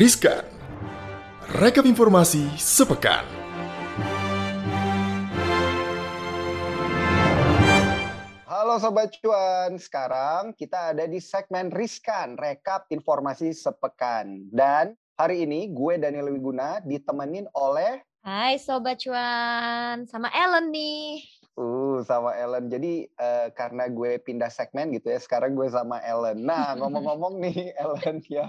Riskan. Rekap informasi sepekan. Halo Sobat Cuan, sekarang kita ada di segmen Riskan, rekap informasi sepekan. Dan hari ini gue Daniel Wiguna ditemenin oleh... Hai Sobat Cuan, sama Ellen nih. Uh, sama Ellen. Jadi uh, karena gue pindah segmen gitu ya, sekarang gue sama Ellen. Nah, ngomong-ngomong nih Ellen ya,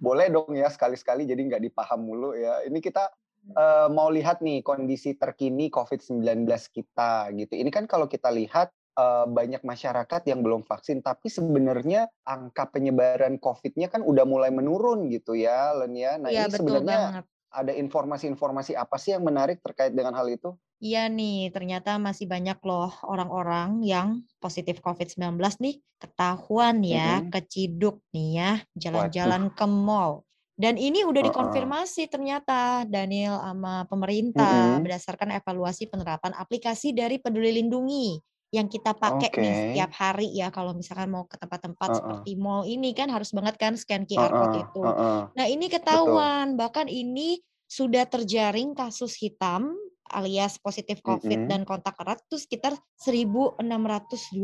boleh dong ya sekali-sekali jadi nggak dipaham mulu ya. Ini kita uh, mau lihat nih kondisi terkini COVID-19 kita gitu. Ini kan kalau kita lihat uh, banyak masyarakat yang belum vaksin, tapi sebenarnya angka penyebaran COVID-nya kan udah mulai menurun gitu ya, Len ya. Nah Iya ini sebenarnya banget. Ada informasi-informasi apa sih yang menarik terkait dengan hal itu? Iya nih, ternyata masih banyak loh orang-orang yang positif COVID-19 nih ketahuan ya, Mm-mm. keciduk nih ya, jalan-jalan ke mall. Dan ini udah dikonfirmasi ternyata Daniel sama pemerintah Mm-mm. berdasarkan evaluasi penerapan aplikasi dari Peduli Lindungi yang kita pakai nih Oke, setiap hari ya kalau misalkan mau ke tempat-tempat heeh, seperti mall ini kan harus banget kan scan QR code heeh, itu. heeh, Nah, ini betul. ketahuan, bahkan ini sudah terjaring kasus hitam alias positif COVID Mm-mm. dan kontak erat itu sekitar 1625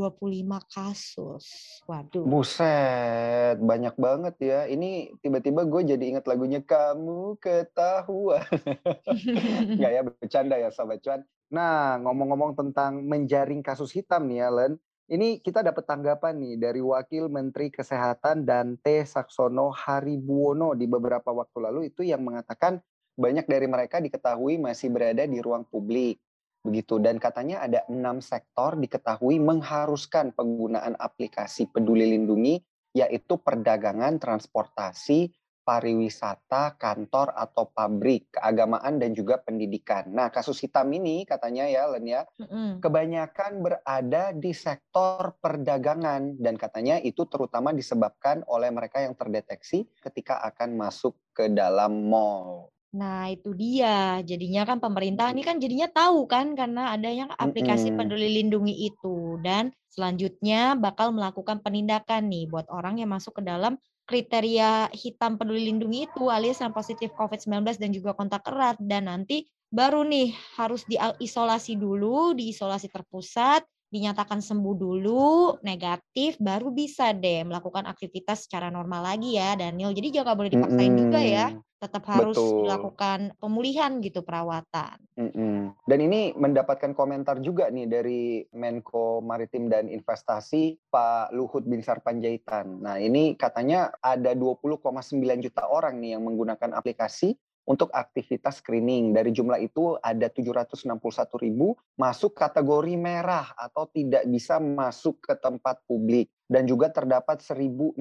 kasus. Waduh. Buset, banyak banget ya. Ini tiba-tiba gue jadi ingat lagunya Kamu Ketahuan. Nggak ya, bercanda ya Sobat Cuan. Nah, ngomong-ngomong tentang menjaring kasus hitam nih ya, Len. Ini kita dapat tanggapan nih dari Wakil Menteri Kesehatan Dante Saksono Haribuwono di beberapa waktu lalu itu yang mengatakan banyak dari mereka diketahui masih berada di ruang publik. Begitu dan katanya ada enam sektor diketahui mengharuskan penggunaan aplikasi Peduli Lindungi yaitu perdagangan, transportasi, pariwisata, kantor atau pabrik, keagamaan dan juga pendidikan. Nah, kasus hitam ini katanya ya Len ya, kebanyakan berada di sektor perdagangan dan katanya itu terutama disebabkan oleh mereka yang terdeteksi ketika akan masuk ke dalam mall. Nah, itu dia. Jadinya kan pemerintah ini kan jadinya tahu kan karena adanya aplikasi Mm-mm. Peduli Lindungi itu dan selanjutnya bakal melakukan penindakan nih buat orang yang masuk ke dalam kriteria hitam Peduli Lindungi itu alias yang positif COVID-19 dan juga kontak erat dan nanti baru nih harus diisolasi dulu, diisolasi terpusat, dinyatakan sembuh dulu, negatif, baru bisa deh melakukan aktivitas secara normal lagi ya Daniel. Jadi jangan boleh dipaksain juga ya. Tetap harus Betul. dilakukan pemulihan gitu perawatan. Mm-mm. Dan ini mendapatkan komentar juga nih dari Menko Maritim dan Investasi Pak Luhut Binsar Panjaitan. Nah ini katanya ada 20,9 juta orang nih yang menggunakan aplikasi untuk aktivitas screening. Dari jumlah itu ada 761 ribu masuk kategori merah atau tidak bisa masuk ke tempat publik. Dan juga terdapat 1.603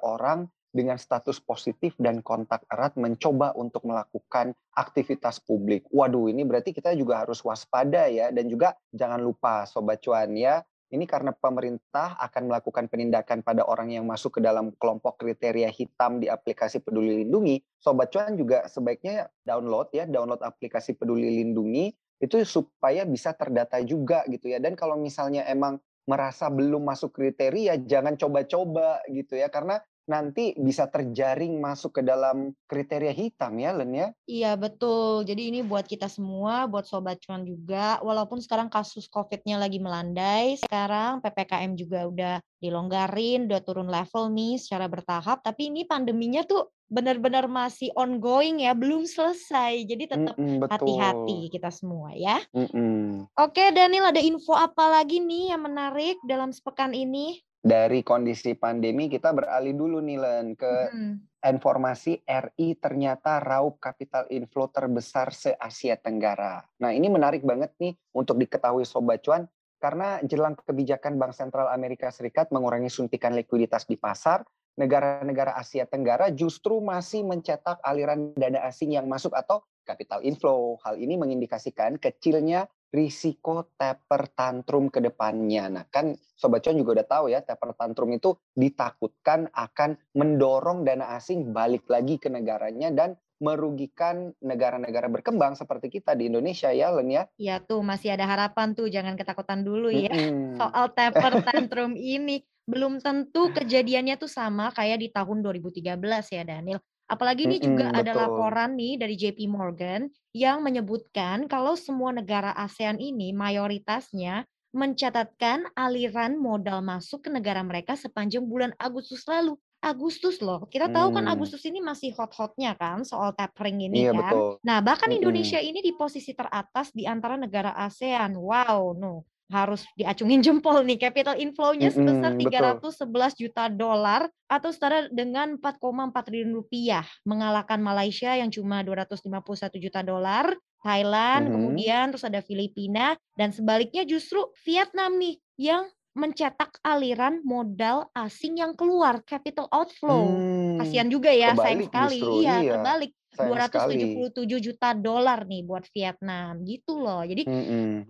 orang dengan status positif dan kontak erat mencoba untuk melakukan aktivitas publik. Waduh, ini berarti kita juga harus waspada ya dan juga jangan lupa sobat cuan ya. Ini karena pemerintah akan melakukan penindakan pada orang yang masuk ke dalam kelompok kriteria hitam di aplikasi Peduli Lindungi. Sobat cuan juga sebaiknya download ya, download aplikasi Peduli Lindungi itu supaya bisa terdata juga gitu ya. Dan kalau misalnya emang merasa belum masuk kriteria, jangan coba-coba gitu ya karena nanti bisa terjaring masuk ke dalam kriteria hitam ya Len ya. Iya betul. Jadi ini buat kita semua, buat sobat cuan juga. Walaupun sekarang kasus COVID-nya lagi melandai, sekarang PPKM juga udah dilonggarin, udah turun level nih secara bertahap. Tapi ini pandeminya tuh benar-benar masih ongoing ya, belum selesai. Jadi tetap Mm-mm, hati-hati betul. kita semua ya. Mm-mm. Oke Daniel, ada info apa lagi nih yang menarik dalam sepekan ini? Dari kondisi pandemi kita beralih dulu nih Len ke Mm-mm. informasi RI ternyata raup capital inflow terbesar se-Asia Tenggara. Nah ini menarik banget nih untuk diketahui Sobat Cuan karena jelang kebijakan Bank Sentral Amerika Serikat mengurangi suntikan likuiditas di pasar, negara-negara Asia Tenggara justru masih mencetak aliran dana asing yang masuk atau capital inflow. Hal ini mengindikasikan kecilnya risiko taper tantrum ke depannya. Nah, kan Sobat Cuan juga udah tahu ya, taper tantrum itu ditakutkan akan mendorong dana asing balik lagi ke negaranya dan merugikan negara-negara berkembang seperti kita di Indonesia ya, Len ya. Ya tuh masih ada harapan tuh, jangan ketakutan dulu ya. Mm-mm. Soal taper tantrum ini belum tentu kejadiannya tuh sama kayak di tahun 2013 ya Daniel. Apalagi ini juga Mhm, ada betul. laporan nih dari JP Morgan yang menyebutkan kalau semua negara ASEAN ini mayoritasnya mencatatkan aliran modal masuk ke negara mereka sepanjang bulan Agustus lalu. Agustus loh, kita tahu kan Mmm. Agustus ini masih hot-hotnya kan soal tapering ini Iya kan. betul. Nah, bahkan. Indonesia ini di posisi teratas di antara negara ASEAN. Wow, no, harus diacungin jempol nih. Capital inflow-nya sebesar Mhm, ratus sebelas juta dolar atau setara dengan 4,4 triliun rupiah, mengalahkan Malaysia yang cuma 251 juta dolar, Thailand, Mhm. kemudian terus ada Filipina, dan sebaliknya justru Vietnam nih yang mencetak aliran modal asing yang keluar, capital outflow. Mmm, Kasihan juga ya, sayang sekali. justru, Iya, iya, terbalik. Sayang dua ratus tujuh sekali. puluh tujuh juta dolar nih buat Vietnam, gitu loh. Jadi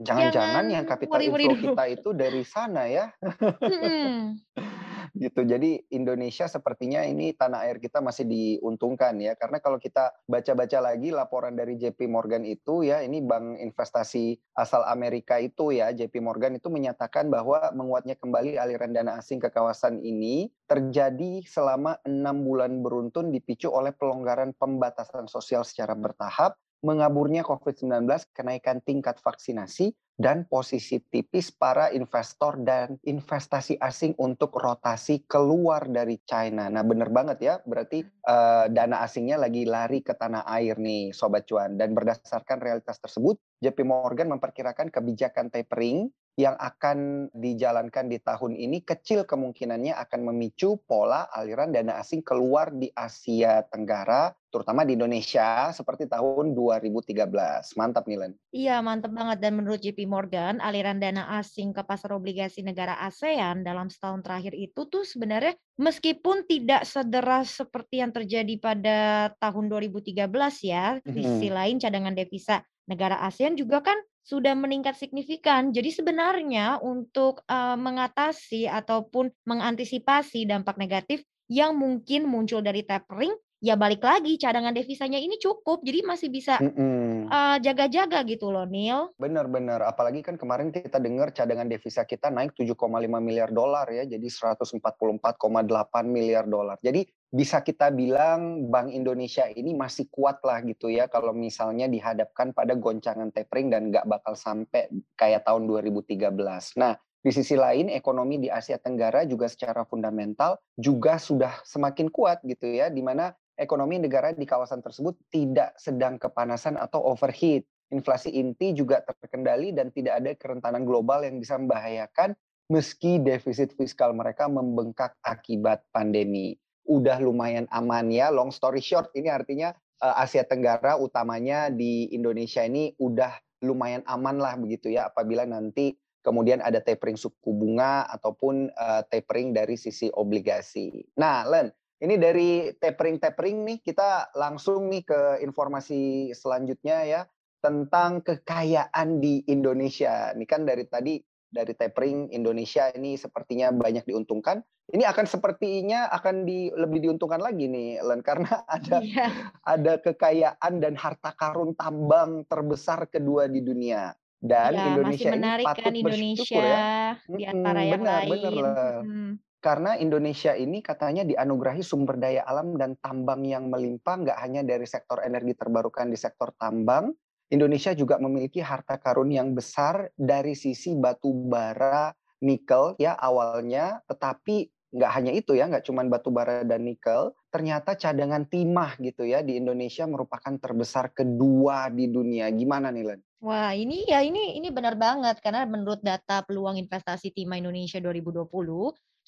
jangan-jangan yang jangan capital worry-worry inflow kita itu dari sana ya? Mhm. Gitu, jadi Indonesia sepertinya ini tanah air kita masih diuntungkan ya, karena kalau kita baca-baca lagi laporan dari JP Morgan itu ya, ini bank investasi asal Amerika itu ya, JP Morgan itu menyatakan bahwa menguatnya kembali aliran dana asing ke kawasan ini terjadi selama 6 bulan beruntun dipicu oleh pelonggaran pembatasan sosial secara bertahap, mengaburnya COVID-19, kenaikan tingkat vaksinasi, dan posisi tipis para investor dan investasi asing untuk rotasi keluar dari China. Nah, bener banget ya, berarti, eee, dana asingnya lagi lari ke tanah air nih, Sobat Cuan. Dan berdasarkan realitas tersebut, JP Morgan memperkirakan kebijakan tapering yang akan dijalankan di tahun ini kecil kemungkinannya akan memicu pola aliran dana asing keluar di Asia Tenggara, terutama di Indonesia seperti tahun 2013. Mantap nih, Len. Iya, mantap banget. Dan menurut JP Morgan, aliran dana asing ke pasar obligasi negara ASEAN dalam setahun terakhir itu tuh sebenarnya meskipun tidak sederas seperti yang terjadi pada tahun 2013 ya, di sisi Mhm. lain cadangan devisa negara ASEAN juga kan sudah meningkat signifikan. Jadi sebenarnya untuk, eee, mengatasi ataupun mengantisipasi dampak negatif yang mungkin muncul dari tapering, ya balik lagi cadangan devisanya ini cukup. Jadi masih bisa, Mhm. eee, jaga-jaga gitu loh, Nil. Bener bener, apalagi kan kemarin kita dengar cadangan devisa kita naik 7,5 miliar dolar ya, jadi 144,8 miliar dolar. Jadi bisa kita bilang Bank Indonesia ini masih kuat lah gitu ya kalau misalnya dihadapkan pada goncangan tapering dan nggak bakal sampai kayak tahun 2013. Nah, di sisi lain ekonomi di Asia Tenggara juga secara fundamental juga sudah semakin kuat gitu ya, di mana ekonomi negara di kawasan tersebut tidak sedang kepanasan atau overheat. Inflasi inti juga terkendali dan tidak ada kerentanan global yang bisa membahayakan meski defisit fiskal mereka membengkak akibat pandemi. Udah lumayan aman ya, long story short ini artinya eh, Asia Tenggara utamanya di Indonesia ini udah lumayan aman lah begitu ya apabila nanti kemudian ada tapering suku bunga ataupun eh, tapering dari sisi obligasi. Nah, Len, ini dari tapering-tapering nih kita langsung nih ke informasi selanjutnya ya tentang kekayaan di Indonesia. Ini kan dari tadi dari tapering Indonesia ini sepertinya banyak diuntungkan. Ini akan sepertinya akan di, lebih diuntungkan lagi nih, Len, karena ada Iya. ada kekayaan dan harta karun tambang terbesar kedua di dunia. Dan masih Indonesia ini menarik kan patut Indonesia bersyukur ya. di antara yang benar, benar lain. lah. Mhm. Karena Indonesia ini katanya dianugerahi sumber daya alam dan tambang yang melimpah, nggak hanya dari sektor energi terbarukan di sektor tambang, Indonesia juga memiliki harta karun yang besar dari sisi batu bara, nikel ya awalnya, tetapi nggak hanya itu ya, nggak cuma batu bara dan nikel, ternyata cadangan timah gitu ya di Indonesia merupakan terbesar kedua di dunia. Gimana nih, Len? Wah, ini ya ini ini benar banget karena menurut data peluang investasi timah Indonesia 2020,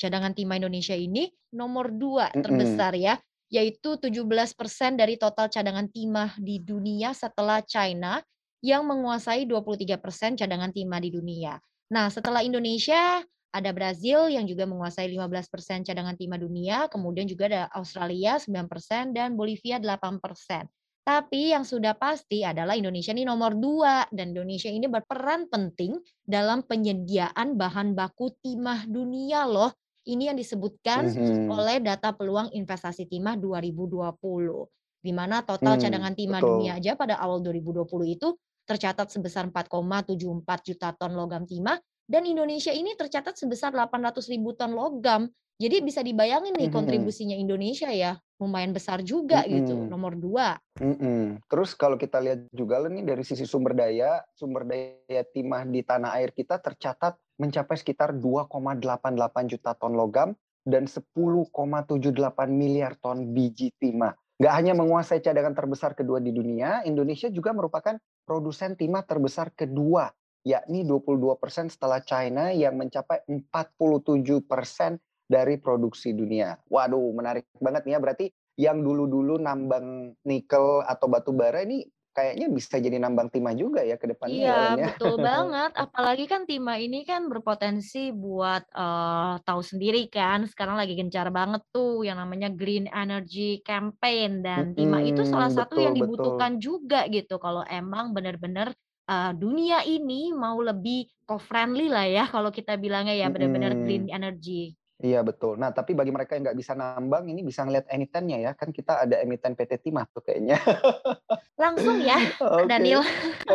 cadangan timah Indonesia ini nomor dua terbesar ya, yaitu 17% dari total cadangan timah di dunia setelah China yang menguasai 23% cadangan timah di dunia. Nah, setelah Indonesia ada Brazil yang juga menguasai 15% cadangan timah dunia, kemudian juga ada Australia 9% dan Bolivia 8%. Tapi yang sudah pasti adalah Indonesia ini nomor dua dan Indonesia ini berperan penting dalam penyediaan bahan baku timah dunia loh. Ini yang disebutkan Mhm. oleh data peluang investasi timah 2020. Di mana total Hmm, cadangan timah dunia betul. aja pada awal 2020 itu tercatat sebesar 4,74 juta ton logam timah dan Indonesia ini tercatat sebesar 800 ribu ton logam. Jadi bisa dibayangin nih kontribusinya Indonesia ya, lumayan besar juga gitu, Mhm. nomor 2. Mhm. Terus kalau kita lihat juga nih dari sisi sumber daya, sumber daya timah di tanah air kita tercatat mencapai sekitar 2,88 juta ton logam dan 10,78 miliar ton biji timah. Nggak hanya menguasai cadangan terbesar kedua di dunia, Indonesia juga merupakan produsen timah terbesar kedua, yakni 22% setelah China yang mencapai 47% dari produksi dunia. Waduh, menarik banget nih ya. Berarti yang dulu-dulu nambang nikel atau batu bara ini kayaknya bisa jadi nambang timah juga ya ke depannya ya, Iya, Len ya. betul banget. Apalagi kan timah ini kan berpotensi buat, eee, tahu sendiri kan sekarang lagi gencar banget tuh yang namanya green energy campaign dan timah itu salah Mhm, satu betul yang betul. dibutuhkan juga gitu kalau emang bener-bener, eee, dunia ini mau lebih eco-friendly lah ya kalau kita bilangnya ya, bener-bener green Mhm. energy. Iya betul. Nah, tapi bagi mereka yang nggak bisa nambang ini bisa ngelihat emitennya ya, kan kita ada emiten PT Timah tuh kayaknya. Langsung ya, Daniel.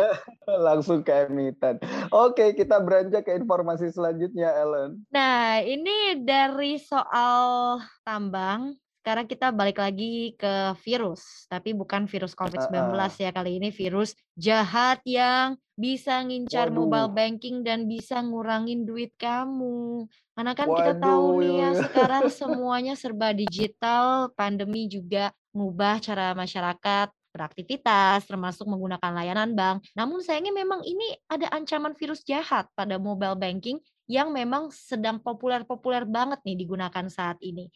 Langsung ke emiten. Oke, kita beranjak ke informasi selanjutnya, Ellen. Nah, ini dari soal tambang, sekarang kita balik lagi ke virus, tapi bukan virus COVID-19 Heeh. ya, kali ini virus jahat yang bisa ngincar mobile Waduh. banking dan bisa ngurangin duit kamu. Karena kan kita tahu Waduh, nih ya, iya. sekarang semuanya serba digital, pandemi juga ngubah cara masyarakat beraktivitas, termasuk menggunakan layanan bank. Namun sayangnya memang ini ada ancaman virus jahat pada mobile banking yang memang sedang populer-populer banget nih digunakan saat ini.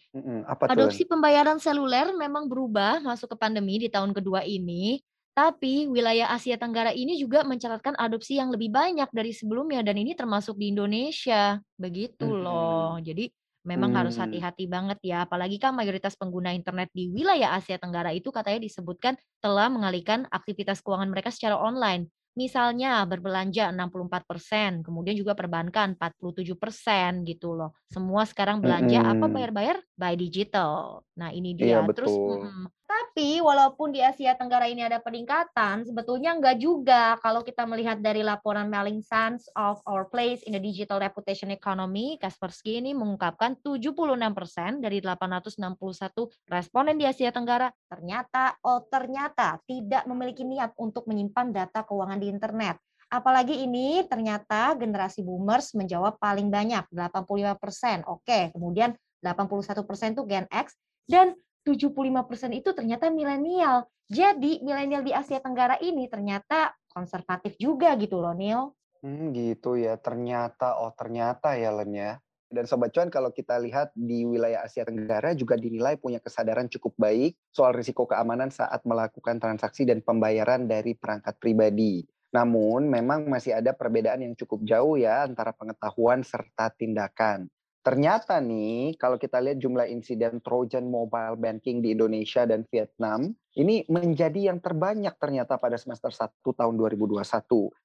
Apa tuh? Adopsi pembayaran seluler memang berubah masuk ke pandemi di tahun kedua ini, tapi wilayah Asia Tenggara ini juga mencatatkan adopsi yang lebih banyak dari sebelumnya dan ini termasuk di Indonesia, begitu loh. Mhm. Jadi memang harus Mmm. hati-hati banget ya, apalagi kan mayoritas pengguna internet di wilayah Asia Tenggara itu katanya disebutkan telah mengalihkan aktivitas keuangan mereka secara online. Misalnya berbelanja 64%, kemudian juga perbankan 47% gitu loh. Semua sekarang belanja apa Mhm. bayar-bayar by digital. Nah, ini Iya, dia. Terus betul. Tapi walaupun di Asia Tenggara ini ada peningkatan, sebetulnya enggak juga kalau kita melihat dari laporan Melling Sons of Our Place in the Digital Reputation Economy, Kaspersky ini mengungkapkan 76% dari 861 responden di Asia Tenggara ternyata, oh ternyata tidak memiliki niat untuk menyimpan data keuangan di internet. Apalagi ini ternyata generasi boomers menjawab paling banyak, 85%. Oke, kemudian 81% itu Gen X dan 75% itu ternyata milenial. Jadi milenial di Asia Tenggara ini ternyata konservatif juga gitu loh, Nil. Mmm, gitu ya. Ternyata, oh ternyata ya, Len ya. Dan Sobat Cuan kalau kita lihat di wilayah Asia Tenggara juga dinilai punya kesadaran cukup baik soal risiko keamanan saat melakukan transaksi dan pembayaran dari perangkat pribadi. Namun memang masih ada perbedaan yang cukup jauh ya antara pengetahuan serta tindakan. Ternyata nih kalau kita lihat jumlah insiden Trojan Mobile Banking di Indonesia dan Vietnam, ini menjadi yang terbanyak ternyata pada semester 1 tahun 2021.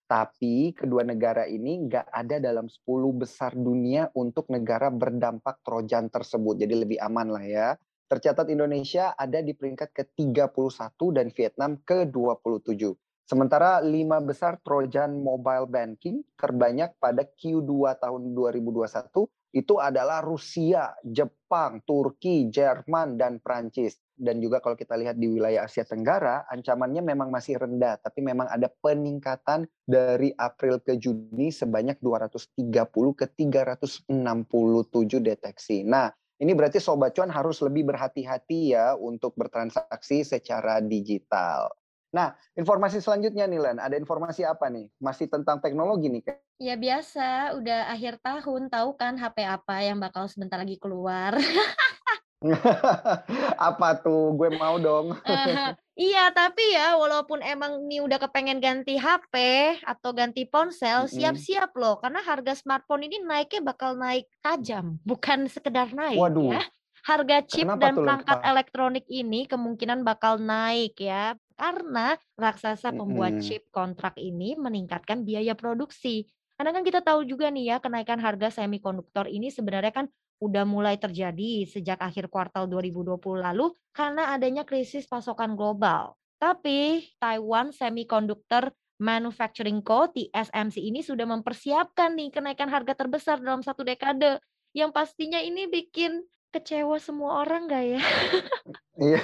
Tapi kedua negara ini nggak ada dalam 10 besar dunia untuk negara berdampak Trojan tersebut. Jadi lebih aman lah ya. Tercatat Indonesia ada di peringkat ke-31 dan Vietnam ke-27. Sementara 5 besar Trojan Mobile Banking terbanyak pada Q2 tahun 2021 itu adalah Rusia, Jepang, Turki, Jerman, dan Prancis. Dan juga kalau kita lihat di wilayah Asia Tenggara, ancamannya memang masih rendah, tapi memang ada peningkatan dari April ke Juni sebanyak 230 ke 367 deteksi. Nah, ini berarti Sobat Cuan harus lebih berhati-hati ya untuk bertransaksi secara digital. Nah, informasi selanjutnya nih Len, ada informasi apa nih? Masih tentang teknologi nih Kak? Ya biasa, udah akhir tahun, tahu kan HP apa yang bakal sebentar lagi keluar? Apa tuh? Gue mau dong. Eh, iya, tapi ya walaupun emang nih udah kepengen ganti HP atau ganti ponsel, siap-siap loh karena harga smartphone ini naiknya bakal naik tajam, bukan sekedar naik ya. Waduh. Harga chip Kenapa dan perangkat elektronik ini kemungkinan bakal naik ya, karena raksasa pembuat chip kontrak ini meningkatkan biaya produksi. Karena kan kita tahu juga nih ya, kenaikan harga semikonduktor ini sebenarnya kan udah mulai terjadi sejak akhir kuartal 2020 lalu karena adanya krisis pasokan global. Tapi Taiwan Semiconductor Manufacturing Co. TSMC ini sudah mempersiapkan nih kenaikan harga terbesar dalam satu dekade, yang pastinya ini bikin kecewa semua orang nggak ya? Iya,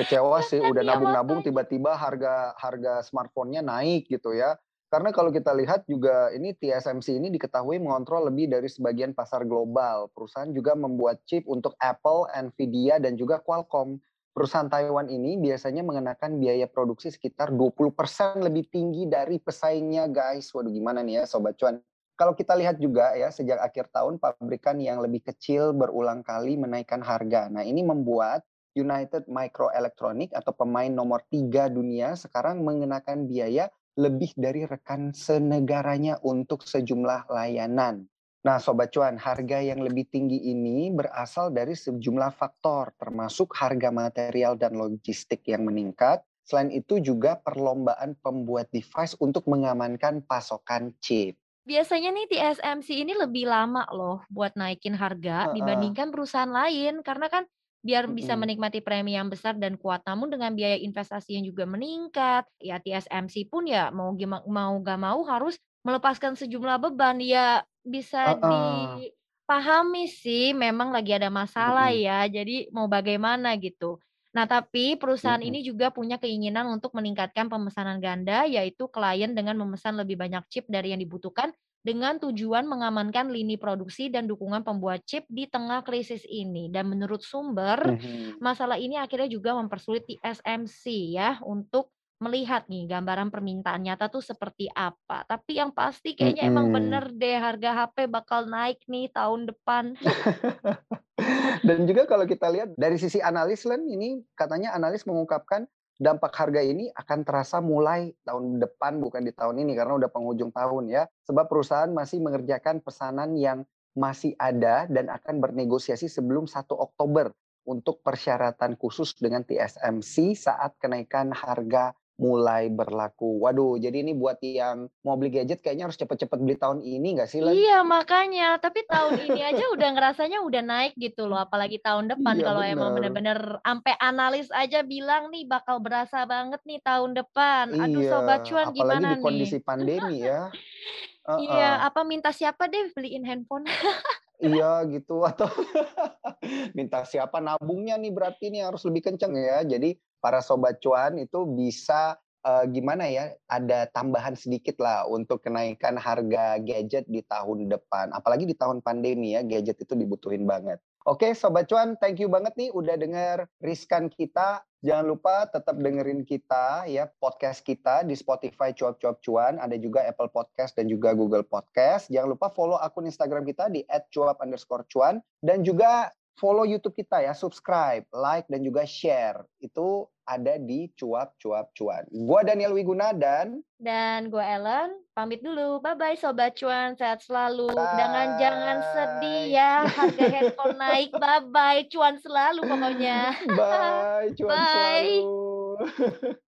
kecewa sih. Udah Iya nabung-nabung tiba-tiba harga harga smartphone-nya naik gitu ya. Karena kalau kita lihat juga ini TSMC ini diketahui mengontrol lebih dari sebagian pasar global. Perusahaan juga membuat chip untuk Apple, Nvidia, dan juga Qualcomm. Perusahaan Taiwan ini biasanya mengenakan biaya produksi sekitar 20% lebih tinggi dari pesaingnya guys. Waduh gimana nih ya Sobat Cuan. Kalau kita lihat juga ya sejak akhir tahun pabrikan yang lebih kecil berulang kali menaikkan harga. Nah ini membuat United Microelectronic atau pemain nomor tiga dunia sekarang mengenakan biaya lebih dari rekan senegaranya untuk sejumlah layanan. Nah, Sobat Cuan, harga yang lebih tinggi ini berasal dari sejumlah faktor, termasuk harga material dan logistik yang meningkat. Selain itu juga perlombaan pembuat device untuk mengamankan pasokan chip. Biasanya nih TSMC ini lebih lama loh buat naikin harga Heeh. dibandingkan perusahaan lain karena kan biar bisa menikmati premi yang besar dan kuat. Namun dengan biaya investasi yang juga meningkat, ya TSMC pun ya mau gima mau gak mau harus melepaskan sejumlah beban. Ya bisa Heeh. dipahami sih memang lagi ada masalah Mhm. ya, jadi mau bagaimana gitu. Nah, tapi perusahaan Mhm. ini juga punya keinginan untuk meningkatkan pemesanan ganda, yaitu klien dengan memesan lebih banyak chip dari yang dibutuhkan dengan tujuan mengamankan lini produksi dan dukungan pembuat chip di tengah krisis ini. Dan menurut sumber, Mhm. masalah ini akhirnya juga mempersulit TSMC ya untuk melihat nih gambaran permintaan nyata tuh seperti apa. Tapi yang pasti kayaknya emang Mhm. bener deh harga HP bakal naik nih tahun depan. Dan juga kalau kita lihat dari sisi analis Len, ini katanya analis mengungkapkan dampak harga ini akan terasa mulai tahun depan bukan di tahun ini karena udah penghujung tahun ya. Sebab perusahaan masih mengerjakan pesanan yang masih ada dan akan bernegosiasi sebelum 1 Oktober untuk persyaratan khusus dengan TSMC saat kenaikan harga mulai berlaku. Waduh, jadi ini buat yang mau beli gadget kayaknya harus cepet-cepet beli tahun ini nggak sih Len? Iya makanya, tapi tahun ini aja udah ngerasanya udah naik gitu loh, apalagi tahun depan Iya kalau emang bener. bener-bener ampe analis aja bilang nih bakal berasa banget nih tahun depan. Aduh Iya, Sobat Cuan apalagi gimana di kondisi nih? pandemi ya. Iya, Heeh. apa minta siapa deh beliin handphone. Iya gitu atau minta siapa nabungnya nih berarti nih harus lebih kenceng ya. Jadi para sobat cuan itu bisa, eee, gimana ya, ada tambahan sedikit lah untuk kenaikan harga gadget di tahun depan. Apalagi di tahun pandemi ya, gadget itu dibutuhin banget. Oke sobat cuan, thank you banget nih udah denger Riskan kita. Jangan lupa tetap dengerin kita ya, podcast kita di Spotify Cuap Cuap Cuan, ada juga Apple Podcast dan juga Google Podcast. Jangan lupa follow akun Instagram kita di @cuap_cuan dan juga follow YouTube kita ya, subscribe, like, dan juga share. Itu ada di Cuap Cuap Cuan. Gua Daniel Wiguna dan Dan gue Ellen, pamit dulu. Bye-bye Sobat Cuan, sehat selalu. Jangan jangan sedih bye. ya, harga handphone naik. Bye-bye, cuan selalu pokoknya. Bye, cuan Bye. selalu.